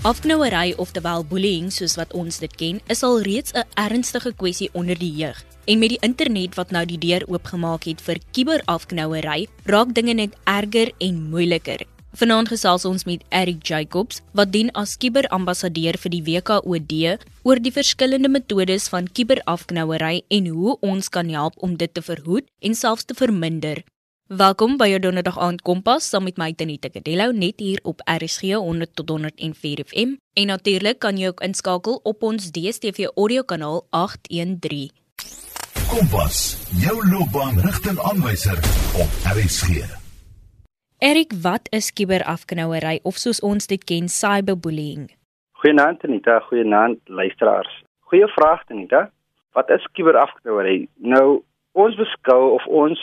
Afknouery oftewel bullying soos wat ons dit ken, is al reeds 'n ernstige kwessie onder die jeug. En met die internet wat nou die deur oopgemaak het vir kiberafknouery, raak dinge net erger en moeiliker. Vanaand gesels ons met Eric Jacobs, wat dien as kiberambassadeur vir die WKOD oor die verskillende metodes van kiberafknouery en hoe ons kan help om dit te verhoed en selfs te verminder. Welkom by jou Donderdag aand Kompas saam met my Tanita Kadello net hier op RSG 100 tot 104 FM en natuurlik kan jy ook inskakel op ons DStv audio kanaal 813. Kompas, jou loopbaanrigtingaanwyser op RSG. Erik, wat is kiberafknouery of soos ons dit ken, cyberbullying? Goeienaand Tanita, goeienaand luisteraars. Goeie vraag Tanita. Wat is kiberafknouery? Nou, ons beskou of ons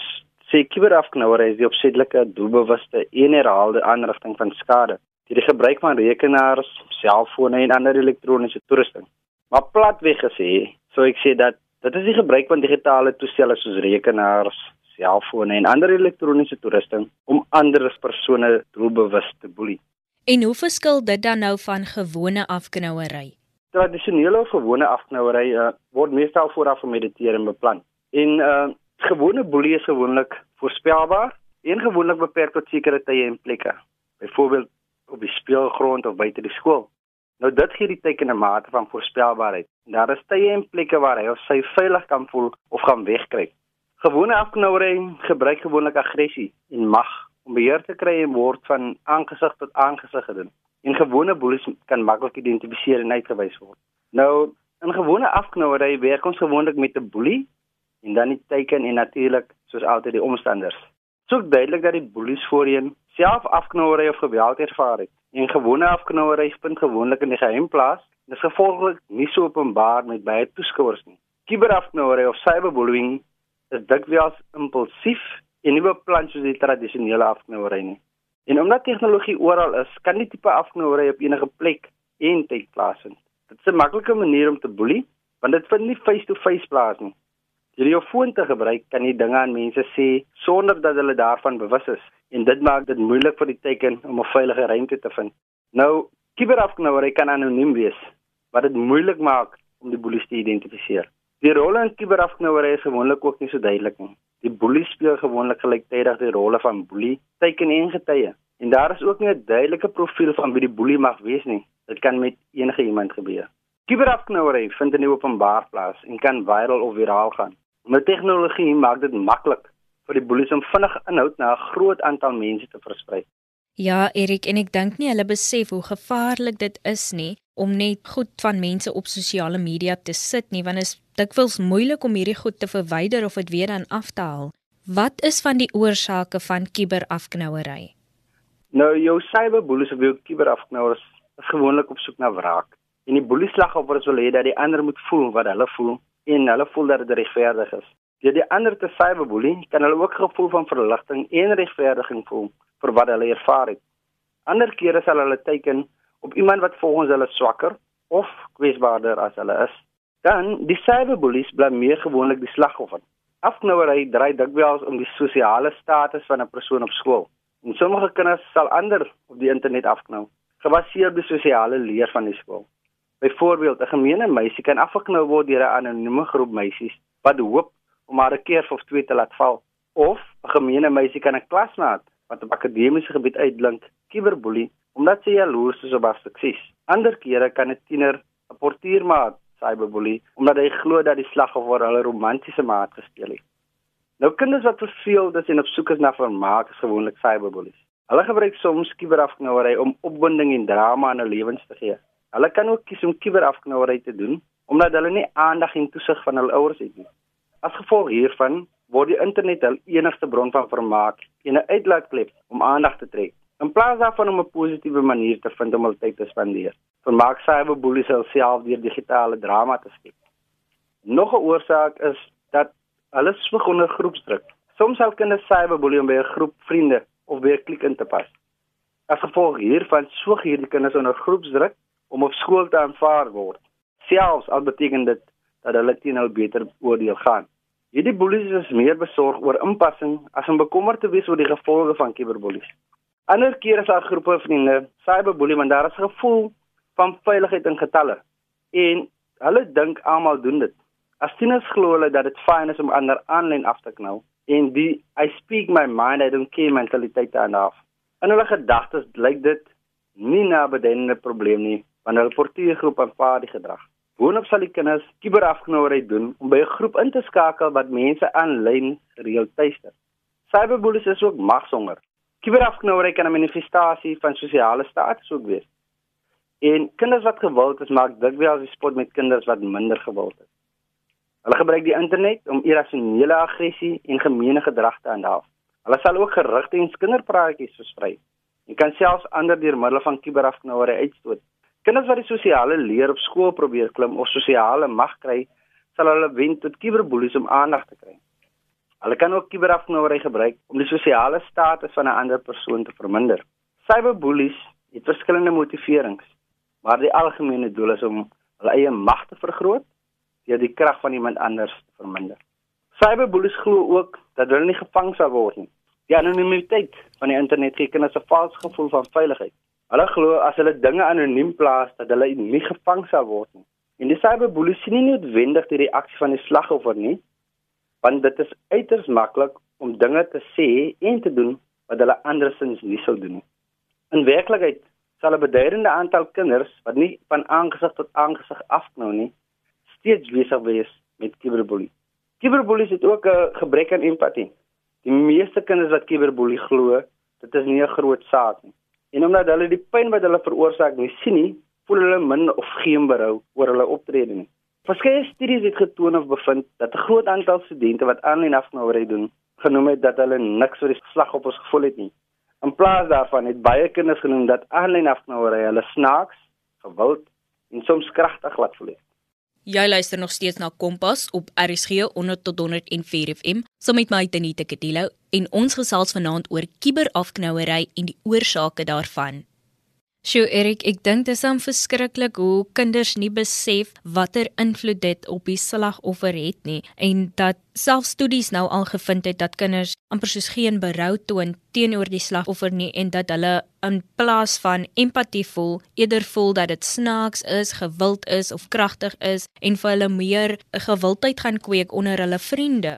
sê kiberafknouery is die opsetlike doelbewuste en herhaalde aanrigting van skade deur die gebruik van rekenaars, selfone en ander elektroniese toerusting. Maar platweg gesê, sou ek sê dat dit is die gebruik van digitale toestelle soos rekenaars, selfone en ander elektroniese toerusting om ander persone doelbewus te boelie. En hoe verskil dit dan nou van gewone afknouery? Tradisionele of gewone afknouery uh, word meestal vooraf gemediteer en beplan. En uh gewone boelie is gewoonlik voorspelbaar en gewoonlik beperk tot sekere tye en plekke. Byvoorbeeld op die speelgrond of buite die skool. Nou dit gee die tekene mate van voorspelbaarheid. Daar is tye en plekke waar hy of sy veilig kan voel of gaan wegkry. Gewone afknouery gebruik gewoonlik aggressie en mag om beheer te kry en word van aangesig tot aangesig gedoen. En gewone boelies kan maklik identifiseer en uitgewys word. Nou in gewone afknouery werk ons gewoonlik met 'n boelie en dan die teiken en natuurlik soos altyd die omstanders. Soek duidelik dat die boelies voorheen self afknouery of geweld ervaar het. En gewone afknouery vind gewoonlik in die geheim plaas. Dit is gevolglik nie so openbaar met baie toeskouers nie. Kiberafknouery of cyberbullying is dikwels impulsief en nie beplan soos die tradisionele afknouery nie. En omdat tegnologie oral is, kan die tipe afknouery op enige plek en tyd plaasvind. Dit is 'n maklike manier om te boelie, want dit vind nie face-to-face -face plaas nie. Deur jou foon te gebruik, kan jy dinge aan mense sê sonder dat hulle daarvan bewus is en dit maak dit moeilik vir die teken om 'n veilige ruimte te vind. Nou, kiberafknouery kan anoniem wees, wat dit moeilik maak om die boelies te identifiseer. Die rolle in kiberafknouery is gewoonlik ook nie so duidelik nie. Die boelies speel gewoonlik gelyktydig die rolle van boelie, teken en getuie. En daar is ook nie 'n duidelike profiel van wie die boelie mag wees nie. Dit kan met enige iemand gebeur. Kiberafknouery vind in die openbaar plaas en kan viral of viraal gaan. Met tegnologie maak dit maklik vir die boelies om vinnig inhoud na 'n groot aantal mense te versprei. Ja, Erik, en ek dink nie hulle besef hoe gevaarlik dit is nie om net goed van mense op sosiale media te sit nie, want dit is dikwels moeilik om hierdie goed te verwyder of dit weer dan af te haal. Wat is van die oorsake van kiberafknouery? Nou, jou cyberboelies of jou kiberafknouers is gewoonlik op soek na wraak. En die boelieslagoffers wil hê dat die ander moet voel wat hulle voel en hulle voel dat dit regverdig is. Deur die ander te cyberboelie, kan hulle ook gevoel van verligting en regverdiging voel vir wat hulle ervaar het. Ander kere sal hulle teiken op iemand wat volgens hulle swakker of kwesbaarder as hulle is. Dan die cyberbullies blameer gewoonlik die slagoffer. Afknouery dry dikwels om die sosiale status van 'n persoon op skool. En sommige kinders sal ander op die internet afknou, gebaseer op die sosiale leer van die skool. Byvoorbeeld, 'n gemeene meisie kan afgeknou word deur 'n anonieme groep meisies wat hoop om haar 'n keer of twee te laat val, of 'n gemeene meisie kan 'n klasmaat wat op akademiese gebied uitblink, kiberboelie omdat sy jaloers is op haar sukses. Ander kere kan 'n tiener 'n portuïermaat cyberboelie omdat hy glo dat die slagoffer hulle romantiese maat gesteel het. Nou kinders wat verveeld is en op soek is na vermaak is gewoonlik cyberbullies. Hulle gebruik soms kiberafknouery om opwinding en drama in hul lewens te gee. Hulle kan ook kies om kiberafknouery te doen omdat hulle nie aandag en toesig van hul ouers het nie. As gevolg hiervan word die internet hul enigste bron van vermaak en 'n uitlaatklep om aandag te trek. In plaas daarvan om 'n positiewe manier te vind om hul tyd te spandeer, vermaak cyberboelies self deur digitale drama te skep. Nog 'n oorsaak is dat hulle swig onder groepsdruk. Soms sal kinders cyberboelie om by 'n groep vriende of by 'n klik in te pas. As gevolg hiervan swig hierdie kinders onder groepsdruk om op skool te aanvaar word. Selfs al beteken dit dat hulle teen hul beter oordeel gaan. Hierdie boelies is meer besorg oor inpassing as om bekommerd te wees oor die gevolge van kiberboelies. Ander kere is daar groepe vriende cyberboelie want daar is 'n gevoel van veiligheid in getalle. En hulle dink almal doen dit. As tieners glo hulle dat dit fyn is om ander aanlyn af te knou en die I speak my mind I don't care mentaliteit aan af. In hulle gedagtes lyk dit nie na 'n bedenende probleem nie wanneer hulle portier groep aanvaar die gedrag. Boonop sal die kinders kiberafknouery doen om by 'n groep in te skakel wat mense aanlyn gereeld tuister. Cyberbullies is ook magshonger. Kiberafknouery kan 'n manifestasie van sosiale status ook wees. En kinders wat gewild is, maak dikwels die spot met kinders wat minder gewild is. Hulle gebruik die internet om irrasionele aggressie en gemeene gedrag te handhaaf. Hulle sal ook gerugte en kinderpraatjies versprei. Jy kan selfs ander deur middel van kiberafknouery uitstoot. Kinders wat die sosiale leer op skool probeer klim of sosiale mag kry, sal hulle wend tot kiberboelies om aandag te kry. Hulle kan ook kiberafknouery gebruik om die sosiale status van 'n ander persoon te verminder. Cyberboelies het verskillende motiverings, maar die algemene doel is om hulle eie mag te vergroot deur die krag van iemand anders te verminder. Cyberboelies glo ook dat hulle nie gevang sal word nie. Die anonimiteit van die internet gee kinders 'n vals gevoel van veiligheid. Hulle glo as hulle dinge anoniem plaas dat hulle nie gevang sal word nie. En die cyberboelies sien nie noodwendig die reaksie van die slagoffer nie, want dit is uiters maklik om dinge te sê en te doen wat hulle andersins nie sou doen nie. In werklikheid sal 'n beduidende aantal kinders wat nie van aangesig tot aangesig afknou nie, steeds besig wees met kiberboelie. Kiberboelies het ook 'n gebrek aan empatie. Die meeste kinders wat kiberboelie glo, dit is nie 'n groot saak nie. En omdat hulle die pyn wat hulle veroorsaak nie sien nie, voel hulle min of geen berou oor hulle optrede nie. Verskeie studies het getoon of bevind dat 'n groot aantal studente wat aanlyn afknouery doen, genoem het dat hulle niks vir die slagoffers gevoel het nie. In plaas daarvan het baie kinders genoem dat aanlyn afknouery hulle snaaks, gewild en soms kragtig laat voel. Jy luister nog steeds na Kompas op RSG 100 tot 104 FM, saam met my Tenita Kadilo en ons gesels vanaand oor kiberafknouery en die oorsake daarvan. Sjoe Erik, ek dink dit is am verskriklik hoe kinders nie besef watter invloed dit op die slagoffer het nie en dat selfs studies nou al gevind het dat kinders amper soos geen berou toon teenoor die slagoffer nie en dat hulle in plaas van empatie voel, eerder voel dat dit snaaks is, gewild is of kragtig is en vir hulle meer 'n gewildheid gaan kweek onder hulle vriende.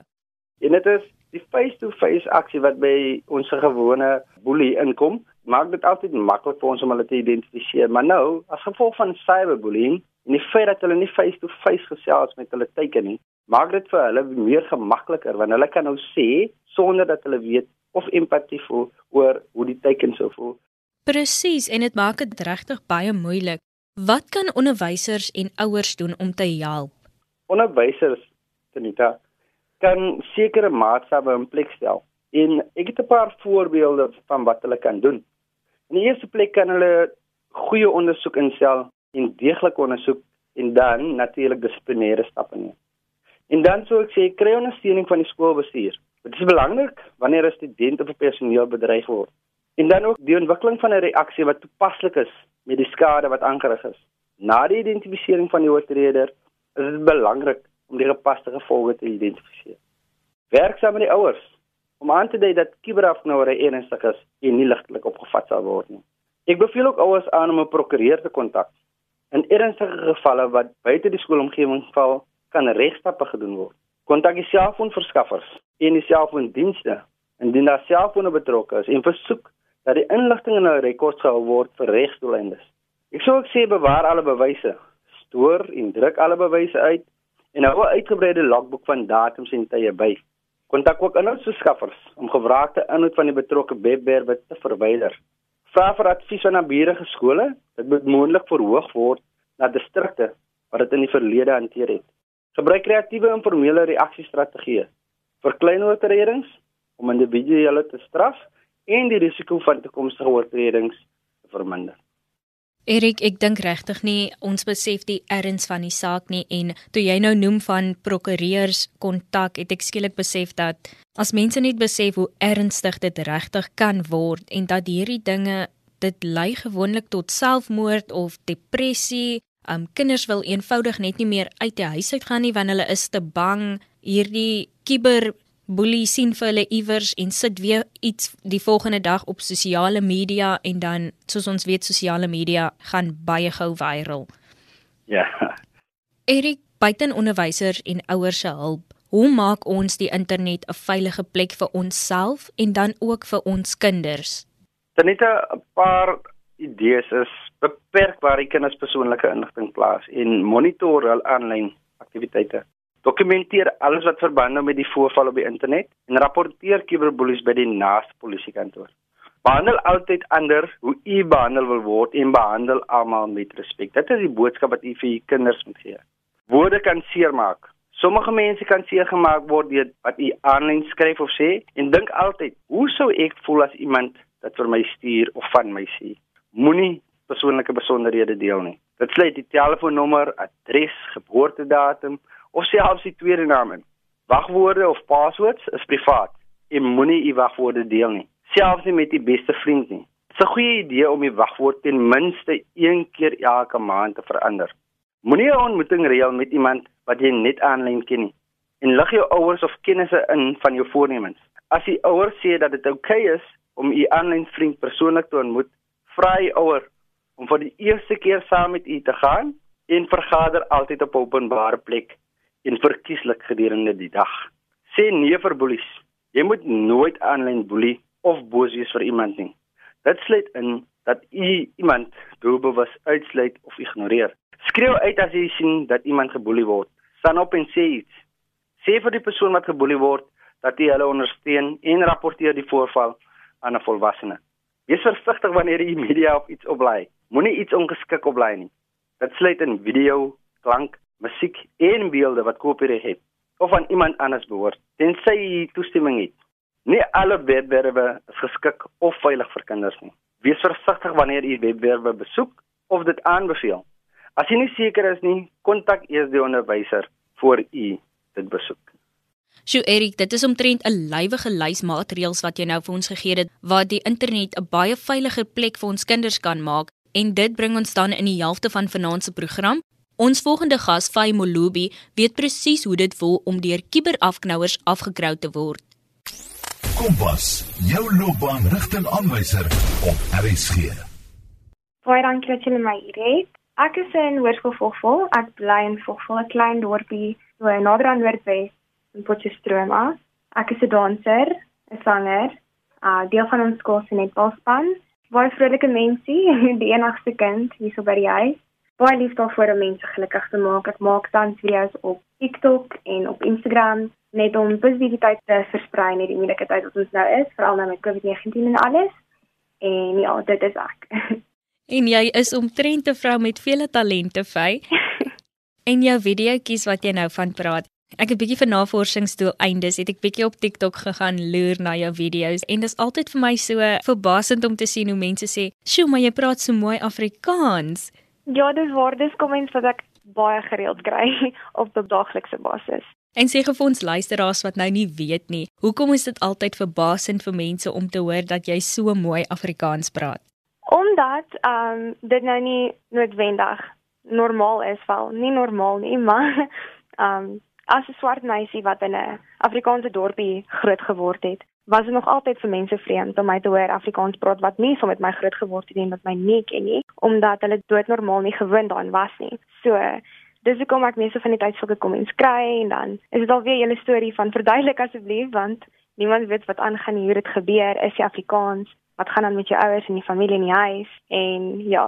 En dit is die face-to-face aksie wat by ons gewone boelie inkom maak dit altyd maklik vir ons om hulle te identifiseer. Maar nou, as gevolg van cyberbullying en die feit dat hulle nie face-to-face gesels met hulle teiken nie, maak dit vir hulle meer gemakliker want hulle kan nou sê sonder dat hulle weet of empatie voel oor hoe die teiken sou voel. Presies, en dit maak dit regtig baie moeilik. Wat kan onderwysers en ouers doen om te help? Onderwysers, Tenita, kan sekere maatskappe in plek stel. En ek het 'n paar voorbeelde van wat hulle kan doen. In die eerste plek kan hulle goeie ondersoek instel en deeglik ondersoek en dan natuurlik dissiplinêre stappe neem. En dan sou ek sê kry ondersteuning van die skoolbestuur. Dit is belangrik wanneer 'n student of 'n personeel bedreig word. En dan ook die ontwikkeling van 'n reaksie wat toepaslik is met die skade wat aangerig is. Na die identifisering van die oortreder is dit belangrik om die gepaste gevolge te identifiseer. Werk saam met die ouers om aan te dui dat kiberafknouery ernstig is en nie ligtelik opgevat sal word nie. Ek beveel ook ouers aan om 'n prokureur te kontak. In ernstige gevalle wat buite die skoolomgewing val, kan regstappe gedoen word. Kontak die selfoonverskaffers en die selfoondienste indien daar selfone betrokke is en versoek dat die inligting in 'n rekord gehou word vir regsdoeleindes. Ek sou ook sê bewaar alle bewyse, stoor en druk alle bewyse uit en hou 'n uitgebreide logboek van datums en tye by kontak ook inhoudsverskaffers om gevraagde inhoud van die betrokke webwerwe te verwyder. Vra vir advies van naburige skole, dit moet moontlik verhoog word na distrikte wat dit in die verlede hanteer het. Gebruik kreatiewe informele reaksiestrategieë vir klein oortredings om individue te straf en die risiko van toekomstige oortredings te verminder. Erik, ek dink regtig nie ons besef die erns van die saak nie en toe jy nou noem van prokureurs kontak, het ek skielik besef dat as mense net besef hoe ernstig dit regtig kan word en dat hierdie dinge dit lei gewoonlik tot selfmoord of depressie, um kinders wil eenvoudig net nie meer uit die huis uit gaan nie want hulle is te bang. Hierdie kiber boelie sien vir hulle iewers en sit weer iets die volgende dag op sosiale media en dan soos ons weet sosiale media gaan baie gou viral. Ja. Erik, buiten onderwysers en ouers se hulp, hoe maak ons die internet 'n veilige plek vir onsself en dan ook vir ons kinders? Dan net 'n paar idees is beperk waar die kinders persoonlike inligting plaas en monitor hul aanlyn aktiwiteite. Dokumenteer alles wat verband hou met die voorval op die internet en rapporteer cyberbullies by die naaste polisiekantoor. Behandel altyd ander hoe u behandel wil word en behandel almal met respek. Dit is die boodskap wat u vir u kinders moet gee. Woorde kan seermaak. Sommige mense kan seer gemaak word deur wat u aanlyn skryf of sê en dink altyd, hoe sou ek voel as iemand dit vir my stuur of van my sê? Moenie persoonlike besonderhede deel nie. Dit sluit die telefoonnommer, adres, geboortedatum of selfs die tweede naam in. Wagwoorde of passwords is privaat en moenie u wagwoorde deel nie, selfs nie met die beste vriend nie. Dit is 'n goeie idee om die wagwoord ten minste een keer elke maand te verander. Moenie 'n ontmoeting reël met iemand wat jy net aanlyn ken nie en lig jou ouers of kennisse in van jou voornemens. As die ouers sê dat dit oukei okay is om u aanlyn vriend persoonlik te ontmoet, vra die ouer om vir die eerste keer saam met u te gaan en vergader altyd op openbare plek en verkieslik gedurende die dag. Sê nee vir boelies. Jy moet nooit aanlyn boelie of boos wees vir iemand nie. Dit sluit in dat u iemand doelbewus uitsluit of ignoreer. Skreeu uit as jy sien dat iemand geboelie word. Staan op en sê iets. Sê vir die persoon wat geboelie word dat jy hulle ondersteun en rapporteer die voorval aan 'n volwassene. Wees versigtig wanneer jy media op iets oplaai. Moenie iets ongeskik oplaai nie. Dit sluit in video, klank, musiek en beelde wat copyright het of aan iemand anders behoort tensy jy toestemming het. Nie alle webwerwe is geskik of veilig vir kinders nie. Wees versigtig wanneer jy webwerwe besoek of dit aanbeveel. As jy nie seker is nie, kontak eers die onderwyser voor jy dit besoek. Sjoe Erik, dit is omtrent 'n lywige lys maatreëls wat jy nou vir ons gegee het wat die internet 'n baie veiliger plek vir ons kinders kan maak en dit bring ons dan in die helfte van vanaand se program Ons volgende gas, Fay Molubi, weet presies hoe dit voel om deur kiberafknouers afgekrou te word. Kompas, jou loopbaanrigtingaanwyser op RSG. Baie dankie dat jy my hier het. Ek is in Hoërskool Vogvol. Ek bly in Vogvol, 'n klein dorpie so nader aan Noordwes in Potchefstroom. Ek is 'n danser, 'n sanger, 'n uh, deel van ons skool se netbalspan. Baie vrolike mensie, die enigste kind hier so by die huis baie lief daarvoor om mense gelukkig te maak. Ek maak tans video's op TikTok en op Instagram net om positiwiteit te versprei in die moeilike tyd wat ons nou is, veral nou met COVID-19 en alles. En ja, dit is ek. En jy is omtrent 'n vrou met vele talente, Fay. en jou videoetjies wat jy nou van praat. Ek het 'n bietjie vir navorsingsdoeleindes het ek bietjie op TikTok gegaan loer na jou video's en dit is altyd vir my so verbasend om te sien hoe mense sê, "Sjoe, maar jy praat so mooi Afrikaans." Ja, dis waar, dis comments wat ek baie gereeld kry op 'n daaglikse basis. En sê gou vir ons luisteraars wat nou nie weet nie, hoekom is dit altyd verbasend vir mense om te hoor dat jy so mooi Afrikaans praat? Omdat ehm um, dit nou nie noodwendig normaal is wel, nie normaal nie, maar ehm um, as 'n swart meisie wat in 'n Afrikaanse dorpie groot geword het, was dit nog altyd vir mense vreemd om my te hoor Afrikaans praat wat nie so met my groot geword het en met my nie ken nie, omdat hulle doodnormaal nie gewoond daaraan was nie. So dis hoekom ek mense van die tyd sulke comments kry en dan is dit alweer 'n storie van verduidelik asseblief want niemand weet wat aangaan hoe dit gebeur is die Afrikaans wat gaan dan met jou ouers en die familie in die huis en ja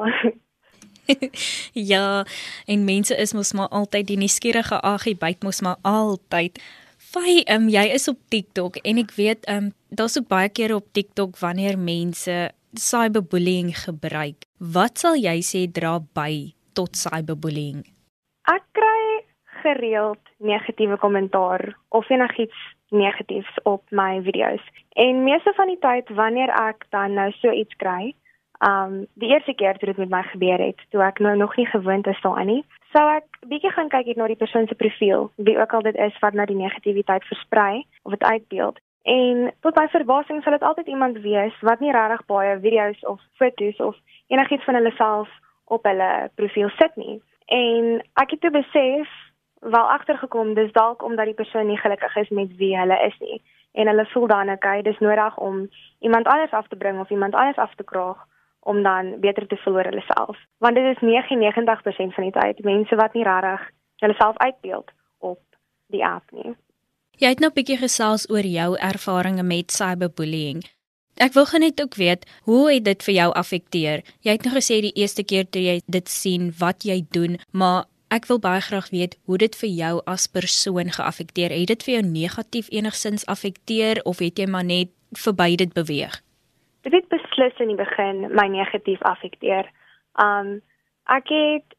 ja, en mense is mos maar altyd die nuuskierige aggie byt mos maar altyd. Fai, um, jy is op TikTok en ek weet um daar's ook baie keer op TikTok wanneer mense cyberbullying gebruik. Wat sal jy sê dra by tot cyberbullying? Ek kry gereeld negatiewe kommentaar of enigiets negatiefs op my video's. En meeste van die tyd wanneer ek dan nou so iets kry, um die eerste keer toe dit met my gebeur het, toe ek nou nog nie gewoond is daaraan nie, sou ek bietjie gaan kyk het na die persoon se profiel, wie ook al dit is wat nou die negativiteit versprei of dit uitbeeld. En tot my verbasing sal dit altyd iemand wees wat nie regtig baie video's of foto's of enigiets van hulle self op hulle profiel sit nie. En ek het toe besef wel agtergekom dis dalk omdat die persoon nie gelukkig is met wie hulle is nie en hulle voel dan okay, dis nodig om iemand anders af te bring of iemand anders af te kraag om dan beter te voel oor hulle self. Want dit is 99% van die tyd mense wat nie regtig hulle self uitbeeld op die app nie. Jy het nou 'n bietjie gesels oor jou ervarings met cyberbullying. Ek wil net ook weet, hoe het dit vir jou affekteer? Jy het nou gesê die eerste keer toe jy dit sien wat jy doen, maar ek wil baie graag weet hoe dit vir jou as persoon geaffekteer. Het dit vir jou negatief enigsins affekteer of het jy maar net verby dit beweeg? Dit het beslis in die begin my negatief affekteer. Um ek het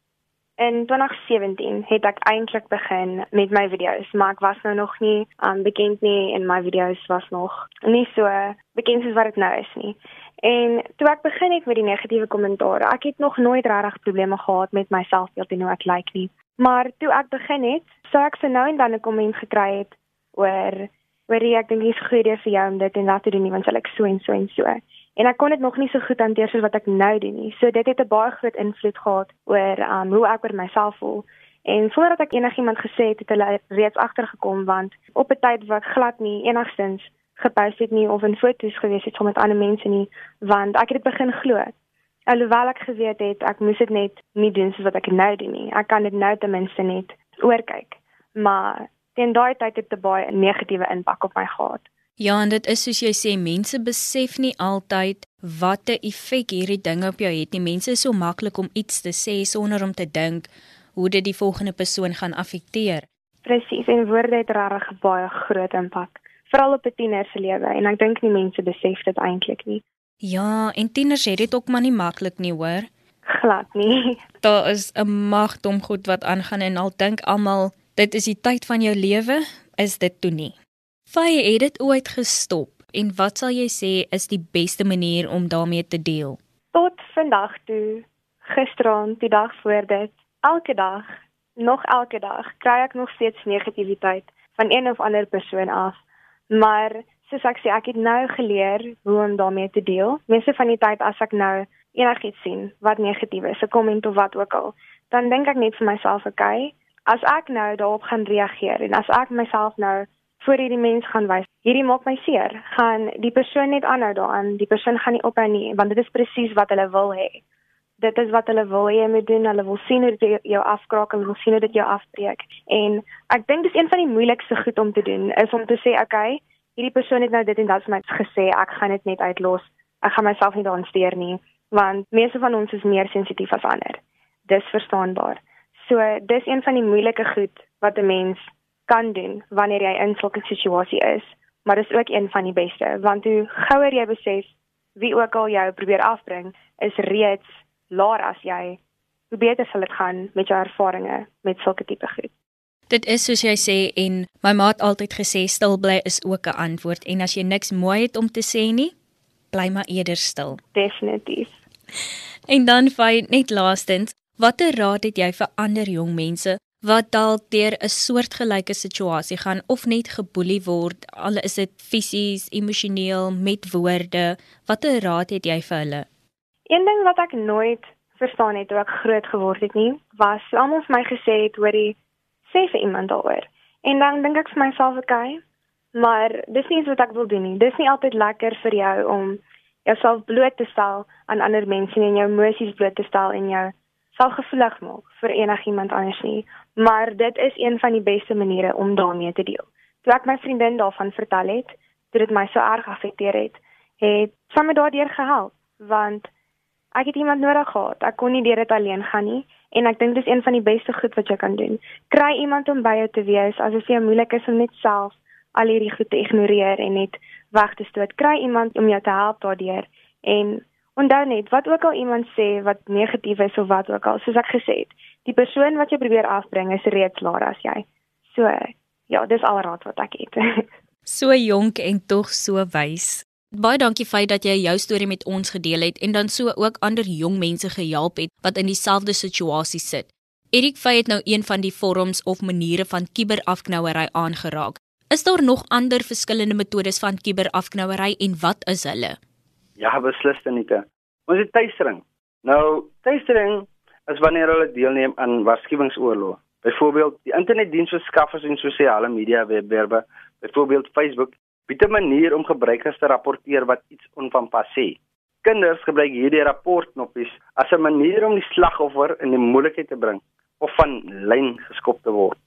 in 2017 het ek eintlik begin met my video's, maar ek was nou nog nie um bekend nie en my video's was nog nie so bekend soos wat dit nou is nie. En toe ek begin het met die negatiewe kommentare, ek het nog nooit regtig probleme gehad met my selfbeeld en hoe ek lyk nie. Maar toe ek begin het, sou ek se nou en dan 'n komment gekry het oor oor ek dink is goed vir jou om dit en dat te doen nie want sal ek so en so en so. En ek kon dit nog nie so goed hanteer soos wat ek nou doen nie. So dit het 'n baie groot invloed gehad oor um, hoe ek oor myself voel. En voordat ek enigiemand gesê het, het hulle reeds agtergekom want op 'n tyd wat glad nie enigstens gepost het nie of in foto's gewees het met ander mense nie, want ek het dit begin glo. Alhoewel ek geweet het ek moes dit net nie doen soos wat ek nou doen nie. Ek kan dit nou ten minste net oorkyk. Maar teen daai tyd het dit baie negatiewe impak op my gehad. Ja, en dit is soos jy sê, mense besef nie altyd wat 'n effek hierdie ding op jou het nie. Mense is so maklik om iets te sê sonder om te dink hoe dit die volgende persoon gaan affekteer. Presies, en woorde het regtig baie groot impak, veral op 'n tiener se lewe en ek dink nie mense besef dit eintlik nie. Ja, en tieners het dit ook maar nie maklik nie, hoor. Glad nie. Daar is 'n magdom goed wat aangaan en al dink almal dit is die tyd van jou lewe, is dit toe nie. Faye het dit ooit gestop en wat sal jy sê is die beste manier om daarmee te deel? Tot vandag toe, gisteraand, die dag voor dit, elke dag, nog elke dag kry ek nog steeds negativiteit van een of ander persoon af. Maar soos ek sê, ek het nou geleer hoe om daarmee te deel. Meeste van die tyd as ek nou enigiets sien wat negatief is, 'n komment of wat ook al, dan dink ek net vir myself, okay, as ek nou daarop gaan reageer en as ek myself nou voor hierdie mens gaan wys, hierdie maak my seer, gaan die persoon net aanhou daaraan, die persoon gaan nie ophou nie, want dit is presies wat hulle wil hê. Dit is wat hulle wil hê jy moet doen. Hulle wil sien hoe dit jou afkraak, hulle wil sien hoe dit jou afbreek. En ek dink dis een van die moeilikste goed om te doen is om te sê, okay, hierdie persoon het nou dit en dat vir my gesê, ek gaan dit net uitlos. Ek gaan myself nie daaraan steur nie, want meeste van ons is meer sensitief as ander. Dis verstaanbaar. So dis een van die moeilike goed wat 'n mens kan doen wanneer jy in 'n situasie is, maar dis ook een van die beste want hoe gouer jy besef wie ook al jou probeer afbring, is reeds laer as jy. Hoe beter sal dit gaan met jou ervarings met sulke tipe goed. Dit is soos jy sê en my ma het altyd gesê stil bly is ook 'n antwoord en as jy niks mooi het om te sê nie, bly maar eerder stil. Definitief. En dan vir net laastens, Watter raad het jy vir ander jong mense wat dalk deur 'n soortgelyke situasie gaan of net geboelie word, al is dit fisies, emosioneel, met woorde? Watter raad het jy vir hulle? Een ding wat ek nooit verstaan het toe ek groot geword het nie, was almal vir my gesê het hoor jy sê vir iemand daaroor. En dan dink ek vir myself, okay, maar dis nie iets wat ek wil doen nie. Dis nie altyd lekker vir jou om jouself bloot te stel aan ander mense en jou emosies bloot te stel en jou sal gevoelig maak vir enigiemand anders nie, maar dit is een van die beste maniere om daarmee te deel. Toe ek my vriendin daarvan vertel het, toe dit my so erg afekteer het, het sy my daardeur gehelp want ek het iemand nodig gehad. Ek kon nie deur dit alleen gaan nie en ek dink dis een van die beste goed wat jy kan doen. Kry iemand om by jou te wees as dit vir jou moeilik is om net self al hierdie goed te ignoreer en net weg te stoot. Kry iemand om jou te help daardeur en Onthou net, wat ook al iemand sê wat negatief is of wat ook al, soos ek gesê het, die persoon wat jy probeer afbring is reeds laer as jy. So, ja, dis al raad wat ek het. so jonk en tog so wys. Baie dankie feit dat jy jou storie met ons gedeel het en dan so ook ander jong mense gehelp het wat in dieselfde situasie sit. Erik Fey het nou een van die vorms of maniere van kiberafknouery aangeraak. Is daar nog ander verskillende metodes van kiberafknouery en wat is hulle? Ja, beslis Anita. Ons het tuistering. Nou, tuistering is wanneer hulle deelneem aan waarskuwingsoorlog. Byvoorbeeld, die internetdiensverskaffers en sosiale media webwerwe, byvoorbeeld Facebook, bied 'n manier om gebruikers te rapporteer wat iets onvanpas sê. Kinders gebruik hierdie rapportknoppies as 'n manier om die slagoffer in die moeilikheid te bring of van lyn geskop te word.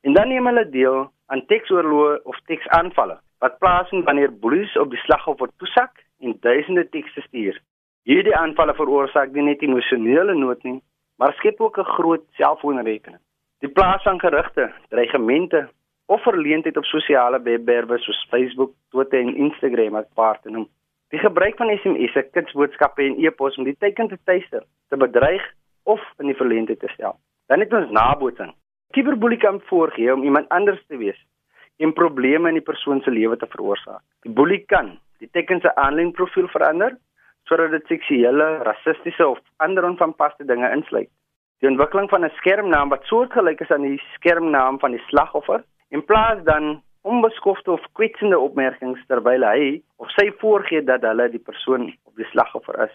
En dan neem hulle deel aan teksoorloë of teksaanvalle wat plaasvind wanneer boelies op die slagoffer toesak en duisende tekste stuur. Hierdie aanvalle veroorsaak nie net emosionele nood nie, maar skep ook 'n groot selfoonrekening. Die plaas van gerugte, dreigemente of verleentheid op sosiale webwerwe soos Facebook, Twitter en Instagram as paar te noem. Die gebruik van SMS'e, kitsboodskappe en e-pos om die teiken te tuister, te bedreig of in die verleentheid te stel. Dan het ons nabootsing. Cyberbullying kan voorgee om iemand anders te wees en probleme in die persoon se lewe te veroorsaak. Die boelie kan die teken se aanlyn profiel verander sodat dit seksuele, rassistiese of ander onvanpaste dinge insluit. Die ontwikkeling van 'n skermnaam wat soortgelyk is aan die skermnaam van die slagoffer, in plaas dan onbeskofte of kwetsende opmerkings terwyl hy of sy voorgee dat hulle die persoon of die slagoffer is.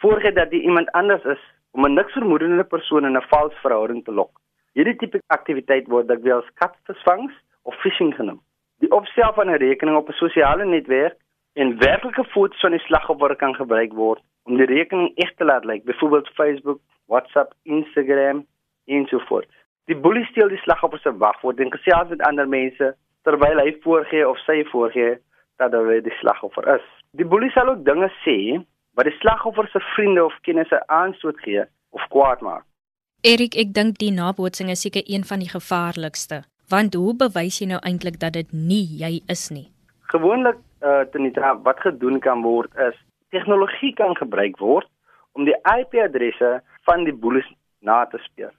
Voorgee dat die iemand anders is om 'n niks vermoedende persoon in 'n vals verhouding te lok. Hierdie tipe aktiwiteit word dikwels katvisvangs of phishing genoem. Die opstel van 'n rekening op 'n sosiale netwerk en werklike foto's van die slagoffer kan gebruik word om die rekening eg te laat lyk, byvoorbeeld Facebook, WhatsApp, Instagram en so voort. Die boelie steel die slagoffer se wagwoord en gesels met ander mense terwyl hy voorgee of sy voorgee dat hy die slagoffer is. Die boelie sal ook dinge sê wat die slagoffer se vriende of kennisse aanstoot gee of kwaad maak. Erik, ek dink die nabootsing is seker een van die gevaarlikste, want hoe bewys jy nou eintlik dat dit nie jy is nie? Gewoonlik uh tenita wat gedoen kan word is tegnologie kan gebruik word om die IP-adresse van die boelies na te speur.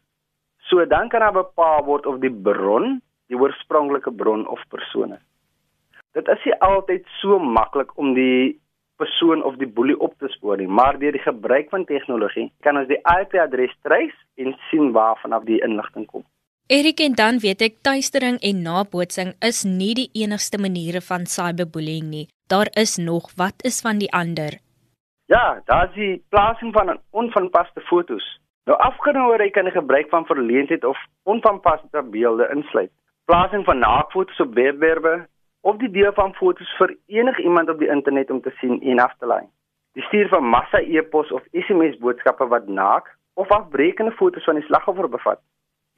So dan kan daar bepaal word of die bron, die oorspronklike bron of persoon is. Dit is nie altyd so maklik om die persoon of die boelie op te spoor nie, maar deur die gebruik van tegnologie kan ons die IP-adres trace en sien waarvan af die inligting kom. Erik en dan weet ek tuistering en nabootsing is nie die enigste maniere van cyberbullying nie. Daar is nog, wat is van die ander? Ja, daar is die plasing van onvanpaste fotos. Nou afgenouery kan die gebruik van verleentheid of onvanpaste beelde insluit. Plasing van naakfoto's op webwerwe of die deel van foto's vir enigiemand op die internet om te sien en af te laai. Die stuur van massa e-pos of SMS boodskappe wat naak of afbreekende foto's van die slagoffer bevat.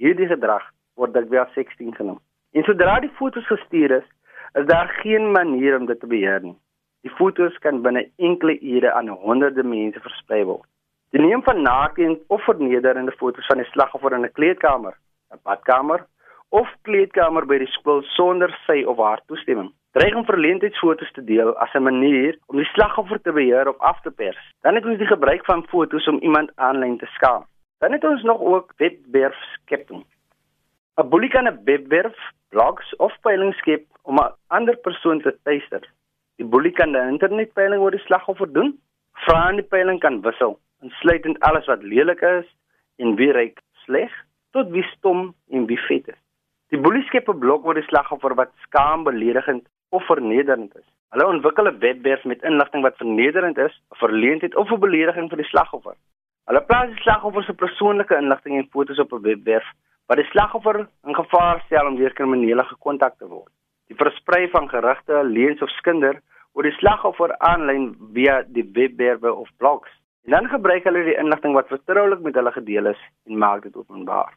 Hierdie gedrag word dikwels sexting genoem. En sodra die foto's gestuur is, is daar geen manier om dit te beheer nie. Die foto's kan binne enkele ure aan honderde mense versprei word. Die neem van naakte of vernederende foto's van die slagoffer in 'n kleedkamer, 'n badkamer of kleedkamer by die skool sonder sy of haar toestemming. Dreig om verleentheidsfoto's te deel as 'n manier om die slagoffer te beheer of af te pers. Dan het ons die gebruik van foto's om iemand aanlyn te skaam. Dan het ons nog ook webwerf skeping. 'n Boelie kan 'n webwerf, blogs of peiling skep om 'n ander persoon te tuister. Die boelie kan 'n internetpeiling oor die slagoffer doen. Vrae in die peiling kan wissel insluitend alles wat lelik is en wie ryk sleg tot wie stom en wie vet is. Die boelie skep 'n blok oor die slagoffer wat skaam, beledigend of vernederend is. Hulle ontwikkel 'n webwerf met inligting wat vernederend is, 'n verleentheid of 'n belediging vir die slagoffer. Hulle plaas die slagoffer se persoonlike inligting en foto's op 'n webwerf wat die slagoffer in gevaar stel om deur kriminele gekontak te word. Die versprei van gerugte, leuns of skinder oor die slagoffer aanlyn via die webwerwe of blogs En dan gebruik hulle die inligting wat vertroulik met hulle gedeel is en maak dit openbaar.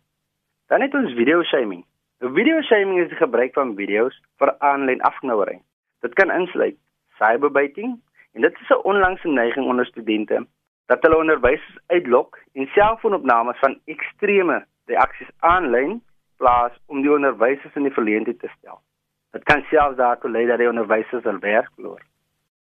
Dan het ons video shaming. Nou video shaming is die gebruik van video's vir aanlyn afknouering. Dit kan insluit cyberbaiting en dit is 'n onlangse neiging onder studente dat hulle onderwysers uitlok en selfoonopnames van ekstreme reaksies aanlyn plaas om die onderwysers in die verleentheid te stel. Dit kan selfs daartoe lei dat die onderwysers hul werk verloor.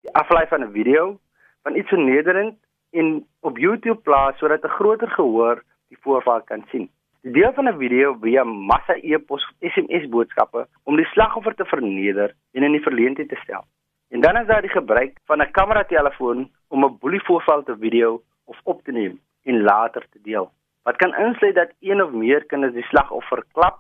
Die aflaai van 'n video van iets so nederend en op YouTube plaas sodat 'n groter gehoor die voorval kan sien. Die deel van 'n video via massa e-pos of SMS boodskappe om die slagoffer te verneder en in die verleentheid te stel. En dan is daar die gebruik van 'n kameratelefoon om 'n boelievoorval te video of op te neem en later te deel. Wat kan insluit dat een of meer kinders die slagoffer klap,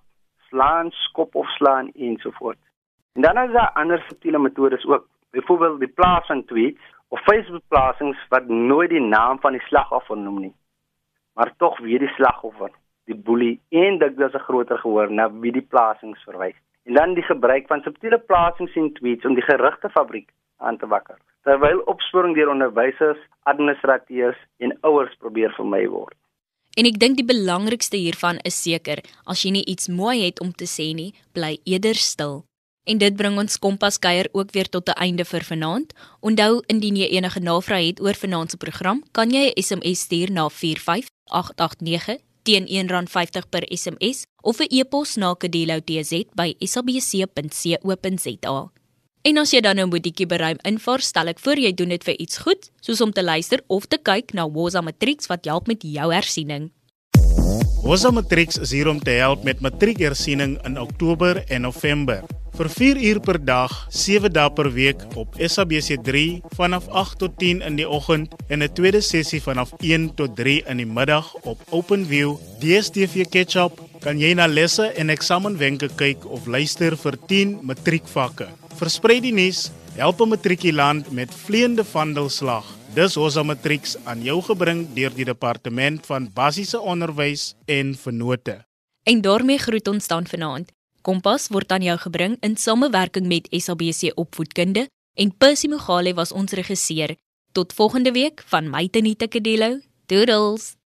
slaan, skop of slaan ensovoorts. En dan is daar ander subtiele metodes ook, byvoorbeeld die plaas van tweets of Facebook plasings wat nooit die naam van die slagoffer noem nie, maar tog weer die slagoffer. die boelie en dit is 'n groter gehoor na wie die plasings verwys. En dan die gebruik van subtiele plasings en tweets om die gerugte fabriek aan te wakker. Terwyl opsporing deur onderwysers, administrateurs en ouers probeer vermy word. En ek dink die belangrikste hiervan is seker, as jy nie iets mooi het om te sê nie, bly eerder stil. En dit bring ons kompas kuier ook weer tot 'n einde vir vanaand. Onthou indien jy enige navrae het oor vanaand se program, kan jy 'n SMS stuur na 45889 teen R1.50 per SMS of 'n e-pos na kadelo@sabc.co.za. En as jy dan nou moet die kiberruim invaar, stel ek voor jy doen dit vir iets goed, soos om te luister of te kyk na Woza Matrix wat help met jou hersiening. Woza Matrix is hier om te help met matriekhersiening in Oktober en November. Vir 4 uur per dag, 7 dae per week op SABC3 vanaf 8 tot 10 in die oggend en 'n tweede sessie vanaf 1 tot 3 in die middag op OpenView, DStv Ketchup, kan jy na lesse en eksamenwenke kyk of luister vir 10 matriekvakke. Versprei die nuus, help 'n matrikulant met vleiende vandelslag. Dis Hosa Matrix aan jou gebring deur die departement van basiese onderwys en vennote. En daarmee groet ons dan vanaand. Kompas word aan jou gebring in samewerking met SABC Opvoedkunde en Percy Mogale was ons regisseur. Tot volgende week van my Tenita Kadello. Doodles.